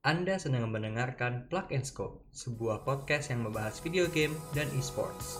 Anda sedang mendengarkan Plug and Scope, sebuah podcast yang membahas video game dan esports.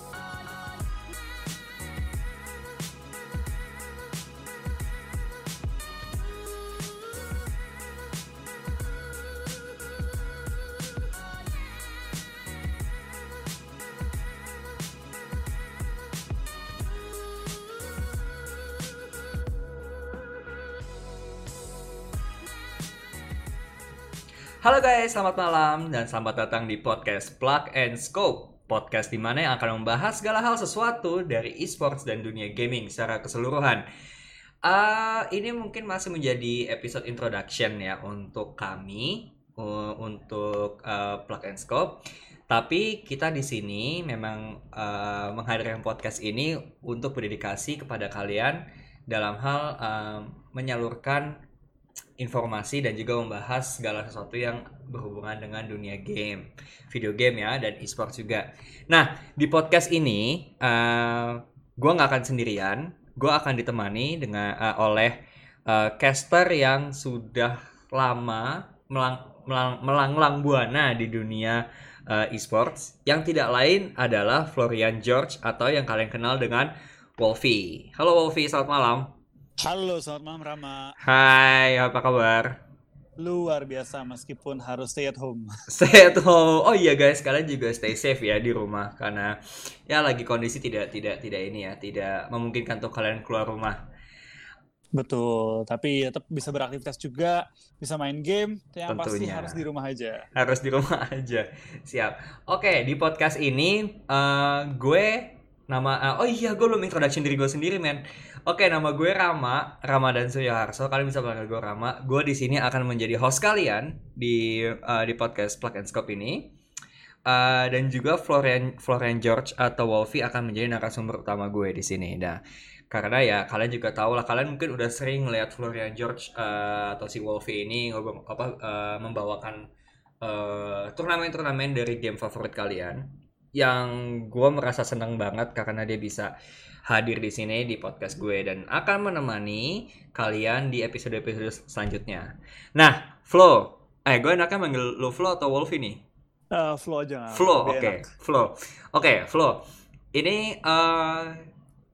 Halo guys, selamat malam dan selamat datang di podcast Plug and Scope. Podcast di mana yang akan membahas segala hal sesuatu dari esports dan dunia gaming secara keseluruhan. Uh, ini mungkin masih menjadi episode introduction ya untuk kami uh, untuk uh, Plug and Scope. Tapi kita di sini memang uh, menghadirkan podcast ini untuk berdedikasi kepada kalian dalam hal uh, menyalurkan informasi dan juga membahas segala sesuatu yang berhubungan dengan dunia game, video game ya dan e-sport juga. Nah di podcast ini uh, eh, gue nggak akan sendirian, gue akan ditemani dengan uh, oleh uh, caster yang sudah lama melang, melang, melanglang buana di dunia uh, e-sports, yang tidak lain adalah Florian George atau yang kalian kenal dengan Wolfie. Halo Wolfie, selamat malam. Halo, selamat malam Rama. Hai, apa kabar? Luar biasa meskipun harus stay at home. Stay at home. Oh iya guys, kalian juga stay safe ya di rumah karena ya lagi kondisi tidak tidak tidak ini ya, tidak memungkinkan untuk kalian keluar rumah. Betul, tapi tetap bisa beraktivitas juga, bisa main game, yang Tentunya. pasti harus di rumah aja. Harus di rumah aja. Siap. Oke, di podcast ini uh, gue nama uh, oh iya gue belum introduction diri gue sendiri men Oke, nama gue Rama, Ramadan Suyoharso. Kalian bisa panggil gue Rama. Gue di sini akan menjadi host kalian di uh, di podcast Plug and Scope ini. Uh, dan juga Florian Florian George atau Wolfie akan menjadi narasumber utama gue di sini. Nah, karena ya kalian juga tahu lah kalian mungkin udah sering melihat Florian George uh, atau si Wolfie ini ngobrol apa uh, membawakan turnamen-turnamen uh, dari game favorit kalian yang gue merasa senang banget karena dia bisa hadir di sini di podcast gue dan akan menemani kalian di episode-episode selanjutnya. Nah, Flo, eh gue enaknya manggil lo Flo atau Wolf ini? Uh, Flo aja. Flo, oke, okay. Flo, oke, okay, Flo. Ini uh,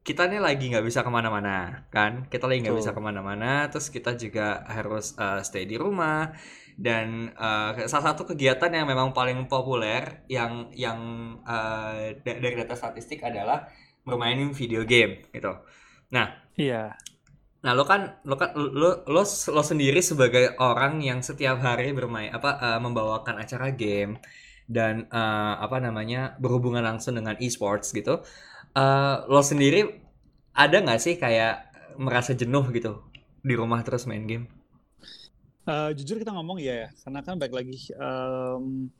kita nih lagi nggak bisa ke mana-mana, kan? Kita lagi nggak bisa ke mana-mana, terus kita juga harus uh, stay di rumah dan uh, salah satu kegiatan yang memang paling populer yang yang uh, dari data statistik adalah bermainin video game gitu. Nah, iya. Nah, lo kan lo kan lo lo lo sendiri sebagai orang yang setiap hari bermain apa uh, membawakan acara game dan uh, apa namanya berhubungan langsung dengan e-sports gitu. Uh, lo sendiri ada nggak sih kayak merasa jenuh gitu di rumah terus main game? Uh, jujur kita ngomong ya, karena kan baik lagi um,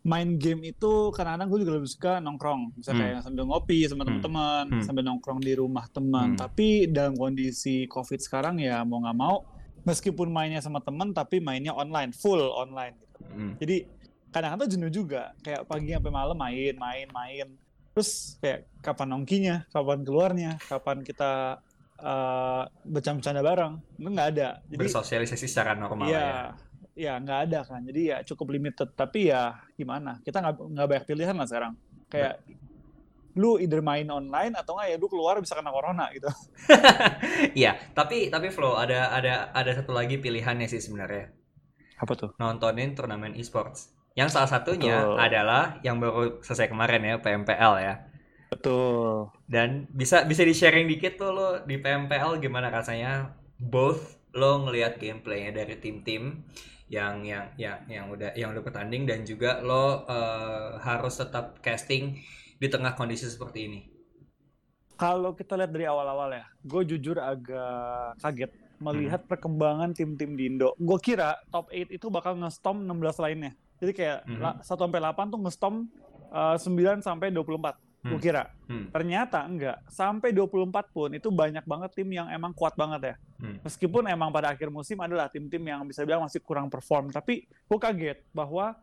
main game itu kadang-kadang gue juga lebih suka nongkrong misalnya hmm. kayak sambil ngopi sama hmm. teman-teman hmm. sambil nongkrong di rumah teman hmm. tapi dalam kondisi covid sekarang ya mau nggak mau meskipun mainnya sama teman tapi mainnya online full online gitu. hmm. jadi kadang-kadang jenuh juga kayak pagi sampai malam main main main terus kayak kapan nongkinya kapan keluarnya kapan kita uh, bercanda-bercanda bareng itu nggak ada. Jadi bersosialisasi secara normal iya, ya. ya nggak ada kan. Jadi ya cukup limited. Tapi ya gimana? Kita nggak nggak banyak pilihan lah sekarang. Kayak lu either main online atau nggak ya lu keluar bisa kena corona gitu. Iya tapi tapi flow ada ada ada satu lagi pilihannya sih sebenarnya. Apa tuh? Nontonin turnamen esports yang salah satunya Betul. adalah yang baru selesai kemarin ya PMPL ya Betul. Dan bisa bisa di sharing dikit tuh lo di PMPL gimana rasanya both lo ngelihat gameplaynya dari tim-tim yang yang yang yang udah yang udah bertanding dan juga lo uh, harus tetap casting di tengah kondisi seperti ini. Kalau kita lihat dari awal-awal ya, gue jujur agak kaget melihat hmm. perkembangan tim-tim di Indo. Gue kira top 8 itu bakal ngestom 16 lainnya. Jadi kayak hmm. 1 sampai 8 tuh ngestom uh, 9 sampai 24 hmm. gue kira. Hmm. Ternyata enggak. Sampai 24 pun itu banyak banget tim yang emang kuat banget ya. Hmm. Meskipun emang pada akhir musim adalah tim-tim yang bisa bilang masih kurang perform, tapi gue kaget bahwa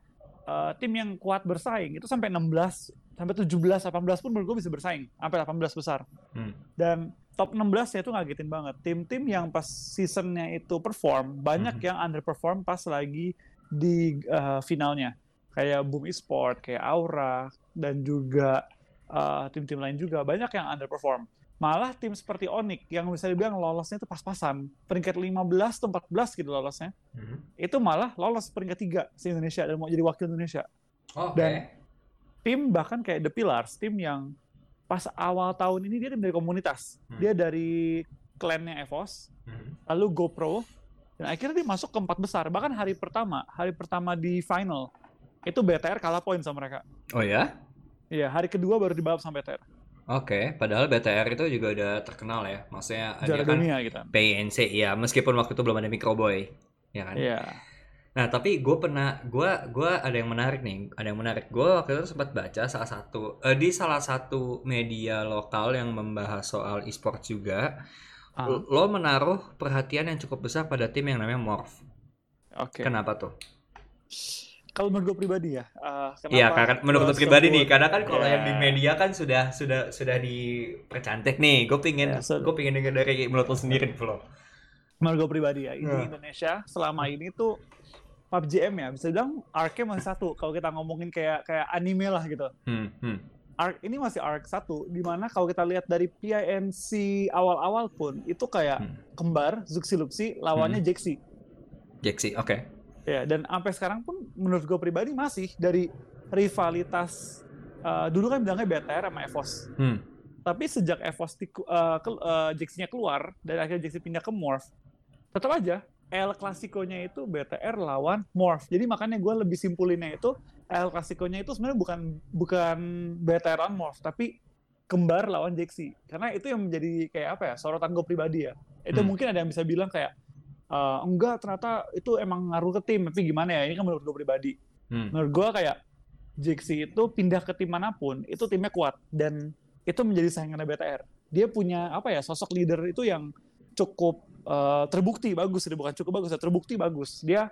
uh, tim yang kuat bersaing itu sampai 16 sampai 17 18 pun menurut gue bisa bersaing sampai 18 besar. Hmm. Dan top 16 nya itu ngagetin banget. Tim-tim yang pas seasonnya itu perform, banyak hmm. yang underperform pas lagi di uh, finalnya. Kayak Boom Esport, kayak Aura, dan juga tim tim-tim lain juga banyak yang underperform. Malah tim seperti Onyx yang bisa dibilang lolosnya itu pas-pasan. Peringkat 15 atau 14 gitu lolosnya. Hmm. Itu malah lolos peringkat 3 di Indonesia dan mau jadi wakil Indonesia. Oh, dan tim bahkan kayak The Pillars, tim yang pas awal tahun ini dia dari komunitas. Hmm. Dia dari klannya EVOS, hmm. lalu GoPro, dan akhirnya dia masuk ke empat besar. Bahkan hari pertama, hari pertama di final, itu BTR kalah poin sama mereka. Oh ya? Iya, hari kedua baru dibalap sama BTR. Oke, padahal BTR itu juga udah terkenal ya. Maksudnya Juara kan dunia gitu. PNC ya, meskipun waktu itu belum ada Microboy, ya kan? Iya. Nah, tapi gue pernah, gue gua ada yang menarik nih, ada yang menarik. Gue waktu itu sempat baca salah satu, uh, di salah satu media lokal yang membahas soal e-sport juga, uh. lo menaruh perhatian yang cukup besar pada tim yang namanya Morph. Oke. Okay. Kenapa tuh? kalau menurut gue pribadi ya. Uh, Iya, karena menurut gue pribadi nih, karena kan kalau yeah. yang di iya. media kan sudah sudah sudah dipercantik nih. Gue pingin yeah, so, gue pingin dengar dari menurut lo sendiri, Flo. Menurut gue pribadi ya, ini uh. Indonesia selama ini tuh PUBG M ya, bisa bilang arc masih satu. Kalau kita ngomongin kayak kayak anime lah gitu. Hmm, hmm. Arc ini masih arc satu, di mana kalau kita lihat dari PIMC awal-awal pun itu kayak hmm. kembar Zuxi Luxi lawannya hmm. Jexi. Jexi, oke. Okay Ya, dan sampai sekarang pun menurut gue pribadi masih dari rivalitas uh, dulu kan bilangnya BTR sama EVOS. Hmm. Tapi sejak EVOS di, uh, ke, uh, nya keluar dan akhirnya Jaxi pindah ke Morph, tetap aja El Clasico-nya itu BTR lawan Morph. Jadi makanya gue lebih simpulinnya itu El Clasico-nya itu sebenarnya bukan bukan BTR lawan Morph, tapi kembar lawan Jaxi. Karena itu yang menjadi kayak apa ya, sorotan gue pribadi ya. Itu hmm. mungkin ada yang bisa bilang kayak uh, enggak ternyata itu emang ngaruh ke tim tapi gimana ya ini kan menurut gue pribadi hmm. menurut gue kayak Jixi itu pindah ke tim mana pun itu timnya kuat dan itu menjadi saingannya BTR dia punya apa ya sosok leader itu yang cukup uh, terbukti bagus dia bukan cukup bagus ya terbukti bagus dia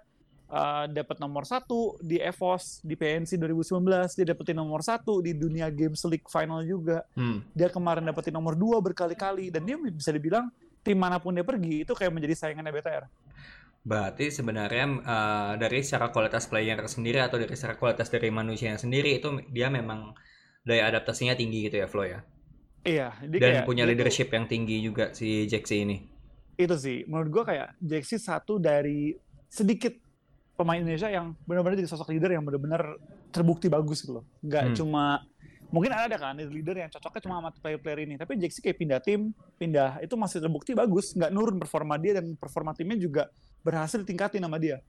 uh, dapat nomor satu di EVOS di PNC 2019 dia dapetin nomor satu di dunia Games League final juga hmm. dia kemarin dapetin nomor dua berkali-kali dan dia bisa dibilang tim mana pun dia pergi itu kayak menjadi saingannya BTR. Berarti sebenarnya uh, dari secara kualitas player sendiri atau dari secara kualitas dari manusia yang sendiri itu dia memang daya adaptasinya tinggi gitu ya Flo ya. Iya. Dan punya leadership itu, yang tinggi juga si Jaxi ini. Itu sih menurut gua kayak Jaxi satu dari sedikit pemain Indonesia yang benar-benar jadi sosok leader yang benar-benar terbukti bagus gitu loh. Gak hmm. cuma mungkin ada kan leader yang cocoknya cuma sama player-player ini tapi Jaxi kayak pindah tim pindah itu masih terbukti bagus nggak nurun performa dia dan performa timnya juga berhasil tingkatin sama dia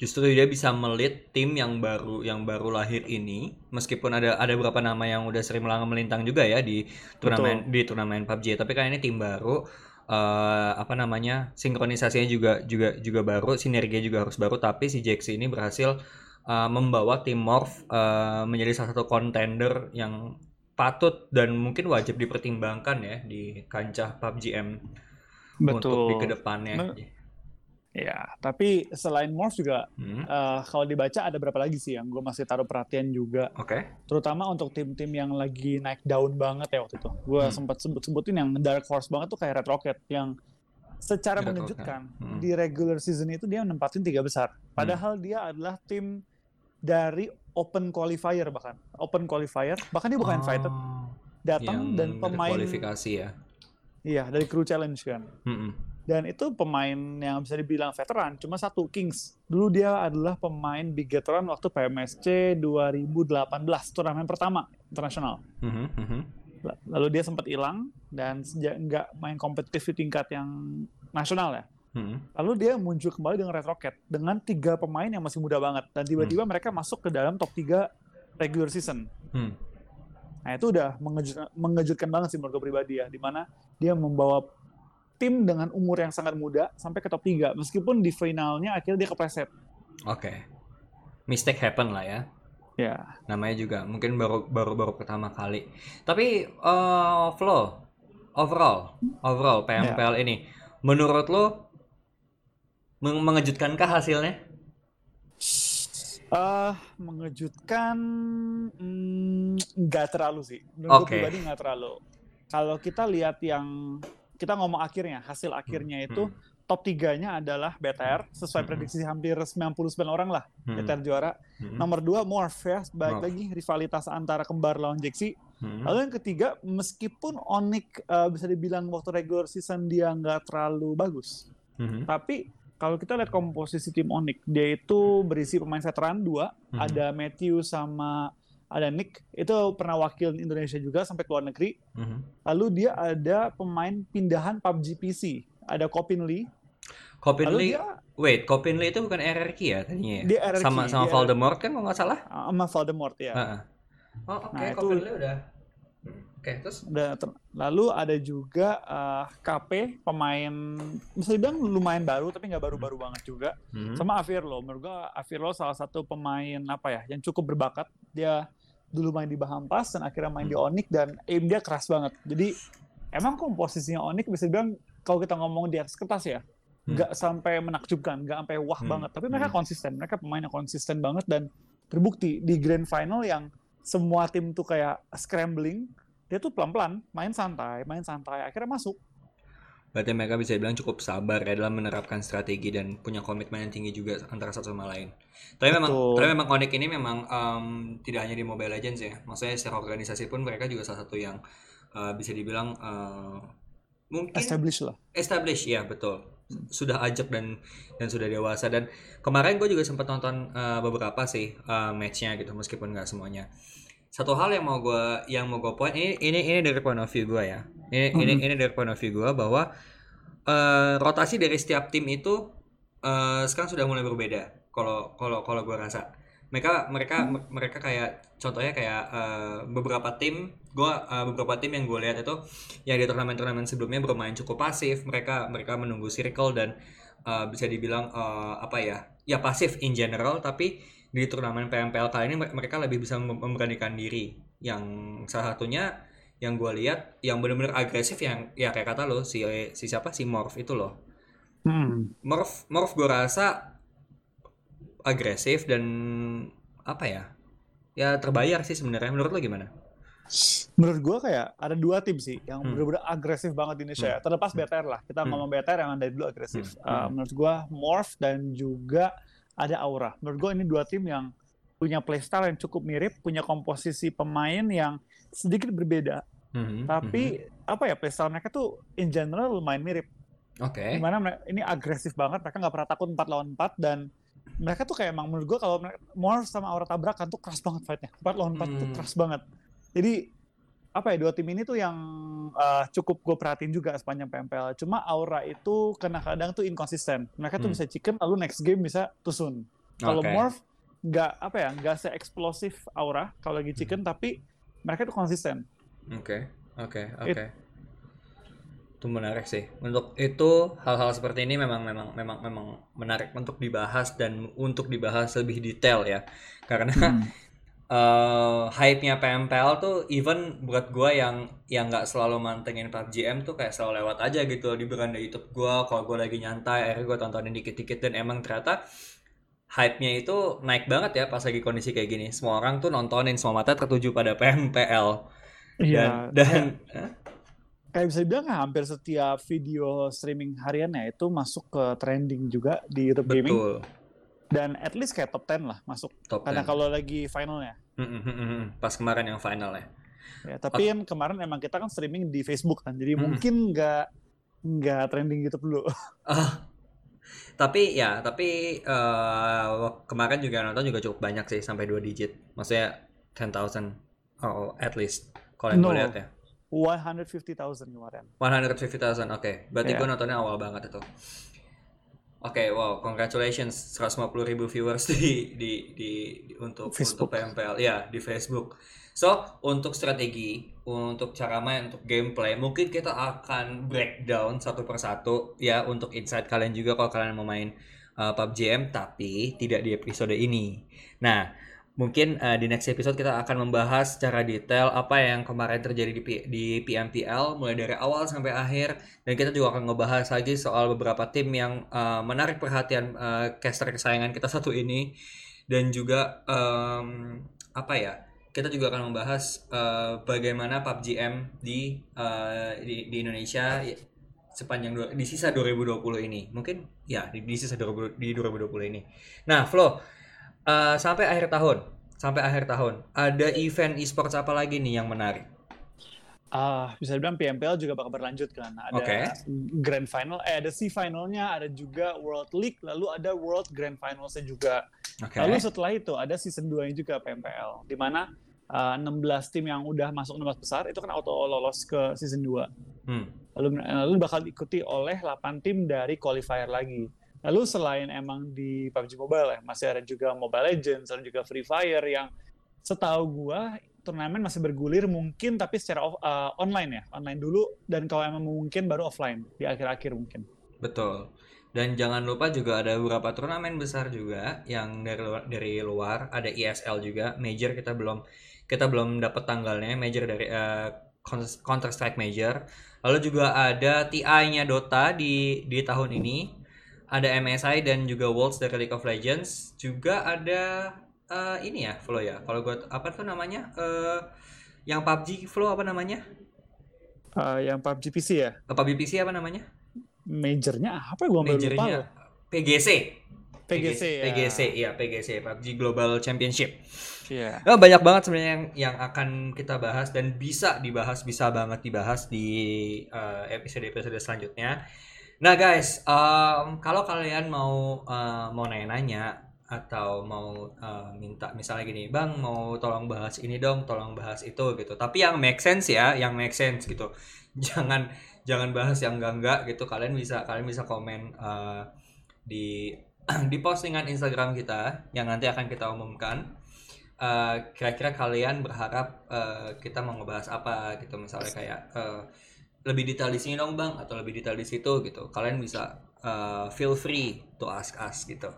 justru dia bisa melit tim yang baru yang baru lahir ini meskipun ada ada beberapa nama yang udah sering melintang juga ya di turnamen Betul. di turnamen PUBG tapi kan ini tim baru uh, apa namanya sinkronisasinya juga juga juga baru sinergi juga harus baru tapi si Jaxi ini berhasil uh, membawa tim Morph uh, menjadi salah satu kontender yang patut dan mungkin wajib dipertimbangkan ya di kancah PUBG M Betul. untuk di ke depannya. Nah, ya, tapi selain Morph juga hmm. uh, kalau dibaca ada berapa lagi sih yang gue masih taruh perhatian juga. Oke. Okay. Terutama untuk tim-tim yang lagi naik daun banget ya waktu itu. Gue hmm. sempat sebut-sebutin yang dark horse banget tuh kayak Red Rocket yang secara Red mengejutkan hmm. di regular season itu dia menempatin tiga besar. Padahal hmm. dia adalah tim dari open qualifier bahkan open qualifier bahkan dia bukan oh, fighter datang dan pemain kualifikasi ya iya dari crew challenge kan mm -mm. Dan itu pemain yang bisa dibilang veteran cuma satu Kings dulu dia adalah pemain big veteran waktu PMSC 2018 turnamen pertama internasional mm -hmm. lalu dia sempat hilang dan sejak nggak main kompetitif di tingkat yang nasional ya Hmm. Lalu dia muncul kembali dengan Red Rocket dengan tiga pemain yang masih muda banget dan tiba-tiba hmm. mereka masuk ke dalam top 3 regular season. Nah itu udah mengejut, mengejutkan banget sih menurut gue pribadi ya, di mana dia membawa tim dengan umur yang sangat muda sampai ke top 3 meskipun di finalnya akhirnya dia kepleset. Oke, okay. mistake happen lah ya. Ya. Namanya juga mungkin baru baru baru pertama kali. Tapi uh, Flo, overall, overall PMPL yeah. ini, menurut lo Mengejutkankah hasilnya? Uh, mengejutkan mm, nggak mm, terlalu sih. Menurut okay. pribadi nggak terlalu. Kalau kita lihat yang kita ngomong akhirnya, hasil akhirnya hmm. itu hmm. top tiganya adalah BTR sesuai Hmm. prediksi hampir 99 orang lah Hmm. BTR juara. Hmm. Nomor dua Morph ya, balik Morph. lagi rivalitas antara kembar lawan Jaxi. Hmm. Lalu yang ketiga, meskipun Onyx eh, bisa dibilang waktu regular season dia nggak terlalu bagus, Hmm. tapi kalau kita lihat komposisi tim Onyx, dia itu berisi pemain veteran dua, Hmm. ada Matthew sama ada Nick, itu pernah wakil Indonesia juga sampai ke luar negeri. Hmm. Lalu dia ada pemain pindahan PUBG PC, ada Kopin Lee. Kopin Lee, dia wait, Kopin Lee itu bukan RRQ ya tadinya ya? Dia RRQ, sama sama dia- Voldemort kan kalau nggak salah? sama Voldemort ya. Heeh. Oh oke, Nah, itu- Kopin Lee udah. Hmm, Oke, terus? Udah ter- lalu ada juga eh, KP pemain bisa dibilang lumayan baru tapi nggak baru-baru banget juga Hmm. sama Avirlo menurut gua Avirlo salah satu pemain apa ya yang cukup berbakat dia dulu main di Bahampas dan akhirnya main di Hmm. Onyx dan aim dia keras banget jadi emang komposisinya Onyx bisa dibilang kalau kita ngomong di atas kertas ya Hmm. nggak sampai menakjubkan nggak sampai wah Hmm. banget tapi mereka Hmm. konsisten mereka pemain yang konsisten banget dan terbukti di grand final yang semua tim tuh kayak scrambling dia tuh pelan-pelan main santai main santai akhirnya masuk Berarti mereka bisa bilang cukup sabar ya dalam menerapkan strategi dan punya komitmen yang tinggi juga antara satu sama lain. Tapi memang, Betul. tapi memang Onyx ini memang em, tidak hanya di Mobile Legends ya. Maksudnya secara organisasi pun mereka juga salah satu yang eh, bisa dibilang eh, mungkin establish lah establish ya betul. Sudah ajak dan dan sudah dewasa dan kemarin gue juga sempat nonton eh, beberapa sih eh, matchnya gitu meskipun nggak semuanya. Satu hal yang mau gue yang mau gue point ini ini ini dari point of view gue ya. Ini ini Mhm. ini dari point of view gue bahwa eh, rotasi dari setiap tim itu eh, sekarang sudah mulai berbeda. Kalau kalau kalau gue rasa. Mereka mereka mereka kayak contohnya kayak eh, beberapa tim gue beberapa tim yang gue lihat itu yang di turnamen-turnamen sebelumnya bermain cukup pasif. Mereka mereka menunggu circle dan eh, bisa dibilang eh, apa ya ya pasif in general. Tapi di turnamen PMPL kali ini mer- mereka lebih bisa mem- memberanikan diri. Yang salah satunya yang gue lihat yang benar-benar agresif yang ya kayak kata lo si si siapa si Morph itu loh Hmm. Morph Morph gue rasa agresif dan apa ya ya terbayar sih sebenarnya menurut lo gimana menurut gua kayak ada dua tim sih yang Hmm. benar-benar agresif banget di Indonesia ya. terlepas BTR lah kita Hmm. ngomong BTR yang dari dulu agresif Hmm. Uh, Hmm. menurut gua Morph dan juga ada Aura menurut gua ini dua tim yang punya playstyle yang cukup mirip punya komposisi pemain yang sedikit berbeda Mhm, tapi apa ya playstyle mereka tuh in general lumayan mirip. Oke. Di mana mere- ini agresif banget mereka nggak pernah takut 4 lawan 4 dan mereka tuh kayak emang menurut gua kalau mereka- Morph sama Aura tabrakan tuh keras banget fightnya. 4 lawan 4 tuh Hmm. keras banget. Jadi apa ya dua tim ini tuh yang uh, cukup gue perhatiin juga sepanjang PMPL cuma Aura itu kadang-kadang tuh inkonsisten mereka tuh Hmm. bisa chicken lalu next game bisa tusun kalau Oke. Morph nggak apa ya nggak se eksplosif Aura kalau lagi Hmm. chicken tapi mereka tuh konsisten Oke, oke, oke. Itu menarik sih. Untuk itu hal-hal seperti ini memang memang memang memang menarik untuk dibahas dan untuk dibahas lebih detail ya. Karena Hmm. eh hype-nya PMPL tuh even buat gua yang yang nggak selalu mantengin PUBG M tuh kayak selalu lewat aja gitu di beranda YouTube gua kalau gua lagi nyantai akhirnya gua tontonin dikit-dikit dan emang ternyata hype-nya itu naik banget ya pas lagi kondisi kayak gini. Semua orang tuh nontonin, semua mata tertuju pada PMPL. Iya, Dan dan kayak bisa dibilang hampir setiap video streaming hariannya itu masuk ke trending juga di YouTube Gaming. Betul. Dan at least kayak top 10 lah masuk. Top karena 10. kalau lagi finalnya. Mm, pas kemarin yang final ya. ya tapi kan kemarin emang kita kan streaming di Facebook kan jadi Mm. mungkin nggak nggak trending YouTube dulu. Ah, tapi ya tapi eh, kemarin juga nonton juga cukup banyak sih sampai dua digit. Maksudnya 10,000 oh at least kalau yang gue No. lihat ya. 150.000 kemarin 150,000 oke. Berarti Iya. gue nontonnya awal banget itu. Oke, wow, congratulations 150 ribu viewers di di di, di- untuk Facebook. untuk PMPL ya di Facebook. So untuk strategi, untuk cara main, untuk gameplay, mungkin kita akan breakdown satu persatu ya untuk insight kalian juga kalau kalian mau main uh, PUBG M, tapi tidak di episode ini. Nah, mungkin uh, di next episode kita akan membahas secara detail apa yang kemarin terjadi di, P- di PMPL mulai dari awal sampai akhir dan kita juga akan ngebahas lagi soal beberapa tim yang uh, menarik perhatian uh, caster kesayangan kita satu ini dan juga em, apa ya kita juga akan membahas uh, bagaimana PUBG M di, uh, di di Indonesia sepanjang di sisa 2020 ini. Mungkin ya di, di sisa 20, di 2020 ini. Nah, Flo, uh, sampai akhir tahun, sampai akhir tahun, ada event e-sports apa lagi nih yang menarik? Uh, bisa dibilang PMPL juga bakal berlanjut kan. Ada okay. Grand Final, eh ada C Finalnya, ada juga World League, lalu ada World Grand Finalsnya juga. Okay. Lalu setelah itu ada season 2 nya juga PMPL, di mana uh, 16 tim yang udah masuk 16 besar itu kan auto lolos ke season 2. Hmm. Lalu lalu bakal diikuti oleh 8 tim dari qualifier lagi. Lalu selain emang di PUBG Mobile ya, masih ada juga Mobile Legends, ada juga Free Fire yang setahu gua turnamen masih bergulir mungkin tapi secara off, uh, online ya online dulu dan kalau emang mungkin baru offline di akhir-akhir mungkin. Betul. Dan jangan lupa juga ada beberapa turnamen besar juga yang dari luar, dari luar ada ESL juga major kita belum kita belum dapat tanggalnya major dari uh, Counter Strike Major. Lalu juga ada TI-nya Dota di di tahun ini ada MSI dan juga Worlds dari League of Legends juga ada uh, ini ya flow ya kalau gue apa tuh namanya uh, yang PUBG flow apa namanya uh, yang PUBG PC ya uh, PUBG PC apa namanya majornya apa gue lupa PGC PGC, ya. PGC ya PGC PUBG Global Championship. Iya. Yeah. Oh, banyak banget sebenarnya yang yang akan kita bahas dan bisa dibahas bisa banget dibahas di uh, episode episode selanjutnya. Nah guys, um, kalau kalian mau uh, mau nanya-nanya atau mau uh, minta misalnya gini bang mau tolong bahas ini dong tolong bahas itu gitu. Tapi yang make sense ya yang make sense gitu. Jangan jangan bahas yang enggak enggak gitu. Kalian bisa kalian bisa komen uh, di di postingan Instagram kita yang nanti akan kita umumkan. Uh, kira-kira kalian berharap uh, kita mau ngebahas apa gitu. Misalnya kayak uh, lebih detail di sini dong bang atau lebih detail di situ gitu. Kalian bisa uh, feel free to ask us gitu.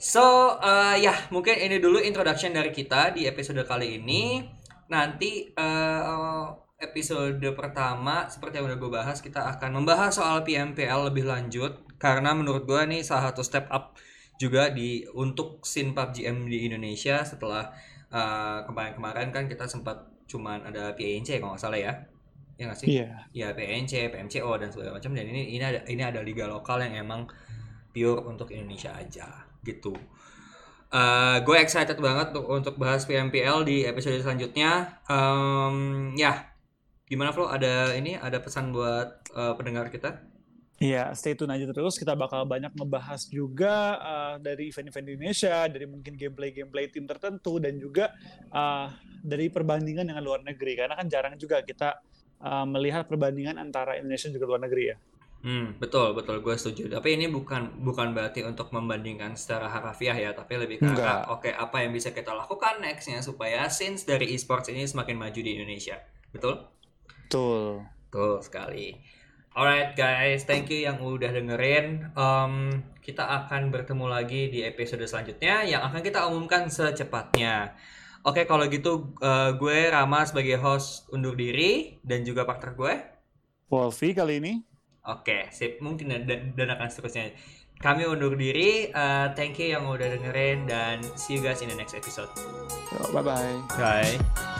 So, uh, ya mungkin ini dulu introduction dari kita di episode kali ini. Nanti uh, episode pertama seperti yang udah gue bahas kita akan membahas soal PMPL lebih lanjut. Karena menurut gue nih salah satu step up juga di untuk scene PUBG M di Indonesia setelah uh, kemarin-kemarin kan kita sempat cuman ada PNC kalau nggak salah ya ya nggak sih? Yeah. Ya PNC, PMCO dan segala macam dan ini ini ada ini ada liga lokal yang emang pure untuk Indonesia aja gitu. Uh, gue excited banget untuk untuk bahas PMPL di episode selanjutnya. Um, ya, gimana Flo? Ada ini ada pesan buat uh, pendengar kita? Iya, stay tune aja terus. Kita bakal banyak ngebahas juga uh, dari event-event Indonesia, dari mungkin gameplay-gameplay tim tertentu, dan juga uh, dari perbandingan dengan luar negeri. Karena kan jarang juga kita uh, melihat perbandingan antara Indonesia dan juga luar negeri ya. Hmm, betul betul gue setuju. Tapi ini bukan bukan berarti untuk membandingkan secara harafiah ya, tapi lebih ke arah oke okay, apa yang bisa kita lakukan nextnya supaya since dari esports ini semakin maju di Indonesia. Betul? Betul. Betul sekali. Alright guys, thank you yang udah dengerin. Um, kita akan bertemu lagi di episode selanjutnya yang akan kita umumkan secepatnya. Oke, kalau gitu uh, gue Rama sebagai host undur diri dan juga partner gue. Wolfie kali ini. Oke, sip. Mungkin dan, dan akan seterusnya. Kami undur diri. Uh, thank you yang udah dengerin dan see you guys in the next episode. Bye-bye. Bye.